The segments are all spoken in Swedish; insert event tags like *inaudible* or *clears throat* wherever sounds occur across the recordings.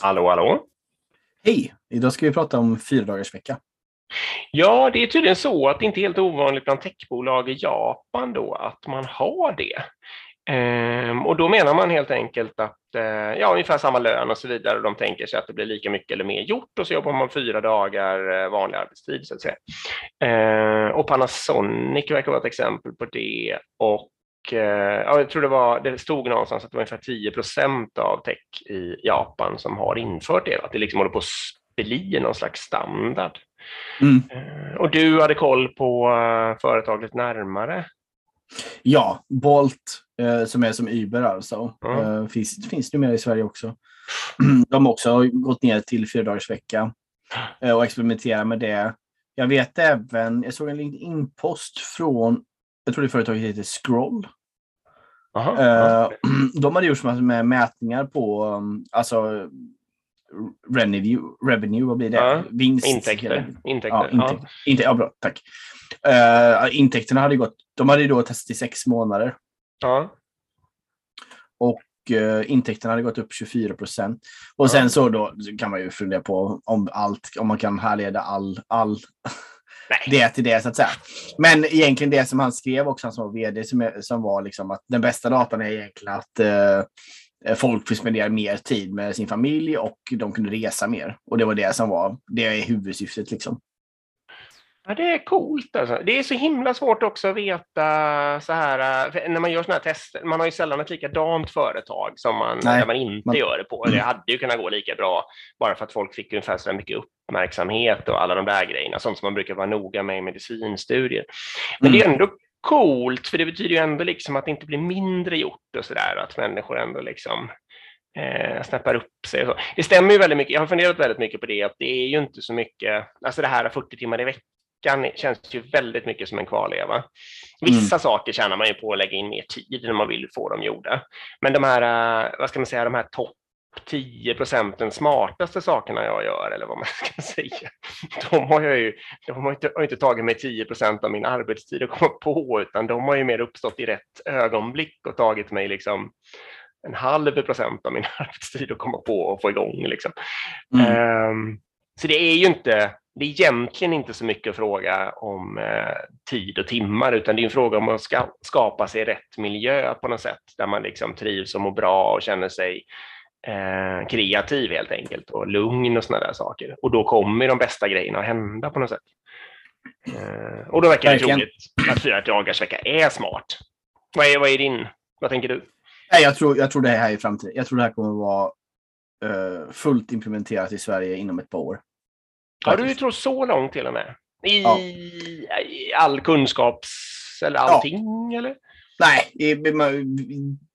Hallå, hallå. Hej! Idag ska vi prata om fyra dagars vecka. Ja, det är tydligen så att det inte är helt ovanligt bland techbolag i Japan då att man har det. Ehm, och då menar man helt enkelt att eh, ja, ungefär samma lön och så vidare. Och de tänker sig att det blir lika mycket eller mer gjort och så jobbar man fyra dagar eh, vanlig arbetstid så att säga. Ehm, och Panasonic verkar vara ett exempel på det. Och ja, jag tror det var, det stod någonstans att det var ungefär 10 procent av tech i Japan som har infört det. Att det liksom håller på att bli någon slags standard. Mm. Ehm, och du hade koll på eh, företaget närmare. Ja, Bolt, eh, som är som Uber alltså, Mm. eh, finns, finns numera i Sverige också. *clears throat* De har också gått ner till fyra dagars vecka eh, och experimenterar med det. Jag vet även, jag såg en LinkedIn-post från, jag tror det företaget heter Scroll. Aha, ja. Eh, *clears throat* de hade gjort med mätningar på um, alltså revenue, revenue, vad blir det? Ja, Vinst. Intäkter. Ja, Intäkter. intäkt, inte, ja, bra, tack. Eh, intäkterna hade gått, de hade då testat i sex månader Ja. och eh, intäkterna hade gått upp 24 procent. Och Ja. sen så då så kan man ju fundera på om allt, om man kan härleda all, all Nej. det till det så att säga. Men egentligen det som han skrev också, han som var vd, som, som var liksom att den bästa datan är egentligen att eh, folk får spendera mer tid med sin familj och de kunde resa mer. Och det var det som var, det är huvudsyftet liksom. Ja, det är coolt alltså. Det är så himla svårt också att veta så här, för när man gör sådana här tester. Man har ju sällan ett likadant företag som man, Nej, man inte man- gör det på. Det hade ju kunnat gå lika bra bara för att folk fick ungefär så mycket uppmärksamhet och alla de där grejerna, sånt som man brukar vara noga med i medicinstudier. Men det är ändå coolt, för det betyder ju ändå liksom att det inte blir mindre gjort och så där, att människor ändå liksom eh, snappar upp sig. Det stämmer ju väldigt mycket. Jag har funderat väldigt mycket på det, att det är ju inte så mycket, alltså det här 40 timmar i veckan känns ju väldigt mycket som en kvarleva. Vissa saker tjänar man ju på att lägga in mer tid när man vill få dem gjorda. Men de här, eh, vad ska man säga, de här topp 10 procenten smartaste sakerna jag gör, eller vad man *laughs* ska säga, de har jag ju, de har inte, har inte tagit mig 10 procent av min arbetstid att komma på, utan de har ju mer uppstått i rätt ögonblick och tagit mig liksom en halv procent av min *laughs* arbetstid att komma på och få igång. Liksom. Mm. Ehm, så det är ju inte, det är egentligen inte så mycket fråga om eh, tid och timmar, utan det är en fråga om att ska, skapa sig rätt miljö på något sätt, där man liksom trivs och mår bra och känner sig eh, kreativ helt enkelt och lugn och sådana där saker. Och då kommer de bästa grejerna att hända på något sätt. Eh, och då verkar det troligt att fyra dagars vecka är smart. Vad är, vad är din, vad tänker du? Nej, jag, tror, jag tror det här är framtiden. Jag tror det här kommer att vara eh, fullt implementerat i Sverige inom ett par år. Ja, du tror så långt till och med? I, Ja. i all kunskaps... eller allting, eller? Nej,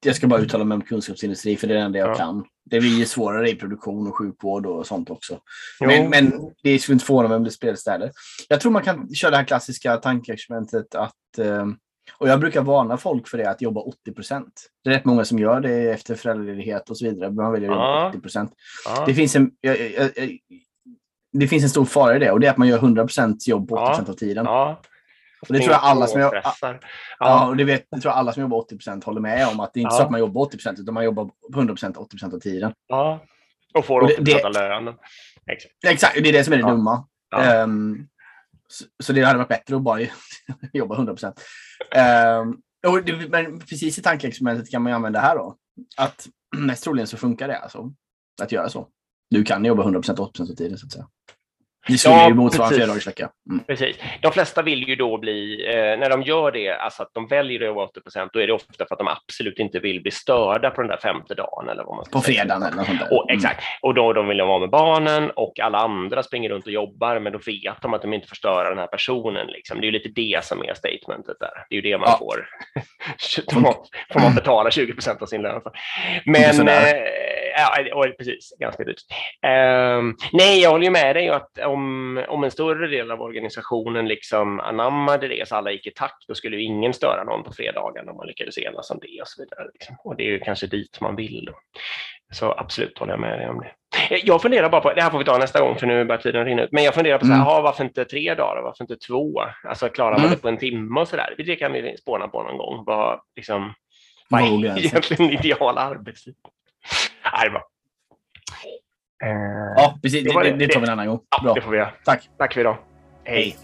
jag ska bara uttala mig om kunskapsindustri för det är det enda jag Ja. kan. Det blir svårare i produktion och sjukvård och sånt också. Jo. Men, men det skulle inte förvåna mig om det spelas där. Jag tror man kan köra det här klassiska tankeexperimentet att eh, och jag brukar varna folk för det, att jobba 80 procent. Det är rätt många som gör det efter föräldraledighet och så vidare. Man väljer att Ja. jobba 80 procent. ja. Det, finns en, jag, jag, det finns en stor fara i det och det är att man gör 100 procent jobb på 80 procent av tiden. ja. Och det tror jag alla som jag. Ja, Ja. och det, vet, det tror jag alla som jobbar 80% håller med om. Att det är inte Ja. så att man jobbar 80% utan man jobbar 100% 80% av tiden. ja. Och får Och det- betala lönen. Exakt. Exakt, det är det som är det Ja. dumma. Ja. Ehm, så, så det hade varit bättre att bara *laughs* jobba 100 um, och det, Men precis i tankeexperimentet kan man använda det här då. Att *clears throat* mest troligen så funkar det alltså. Att göra så. Du kan jobba 100% 80 av tiden så att säga. Det skulle Ja, ju motsvara en precis. fyradagarsvecka. Mm. Precis. De flesta vill ju då bli, eh, när de gör det, alltså att de väljer att jobba 80 procent, då är det ofta för att de absolut inte vill bli störda på den där femte dagen. Eller vad man På säga. fredagen eller något sånt där. Och, exakt. Och då de vill de vara med barnen och alla andra springer runt och jobbar, men då vet de att de inte får störa den här personen. Liksom. Det är ju lite det som är statementet där. Det är ju det man Ja. får. *laughs* får, man, betala 20 procent av sin lön för. Men, eh, ja, precis, ganska dyrt. Ehm, nej, jag håller ju med dig att om, om en större del av organisationen liksom anammade det så alla gick i takt, då skulle ju ingen störa någon på fredagen om man lyckades enas om det och så vidare. Liksom. Och det är ju kanske dit man vill. Då. Så absolut håller jag med dig om det. Eh, Jag funderar bara på, det här får vi ta nästa gång för nu börjar tiden rinna ut, men jag funderar på så här, Mm. aha, varför inte tre dagar, varför inte två? Alltså klarar man Mm. det på en timme och så där? Det kan vi spåna på någon gång. Vad, liksom, vad är egentligen ideal arbetstid? Nej, bra. Eh, Ja, precis. det Det, det- tar vi en annan gång. ja, Bra. det får vi göra. Tack. Tack för idag. Hej. Hej.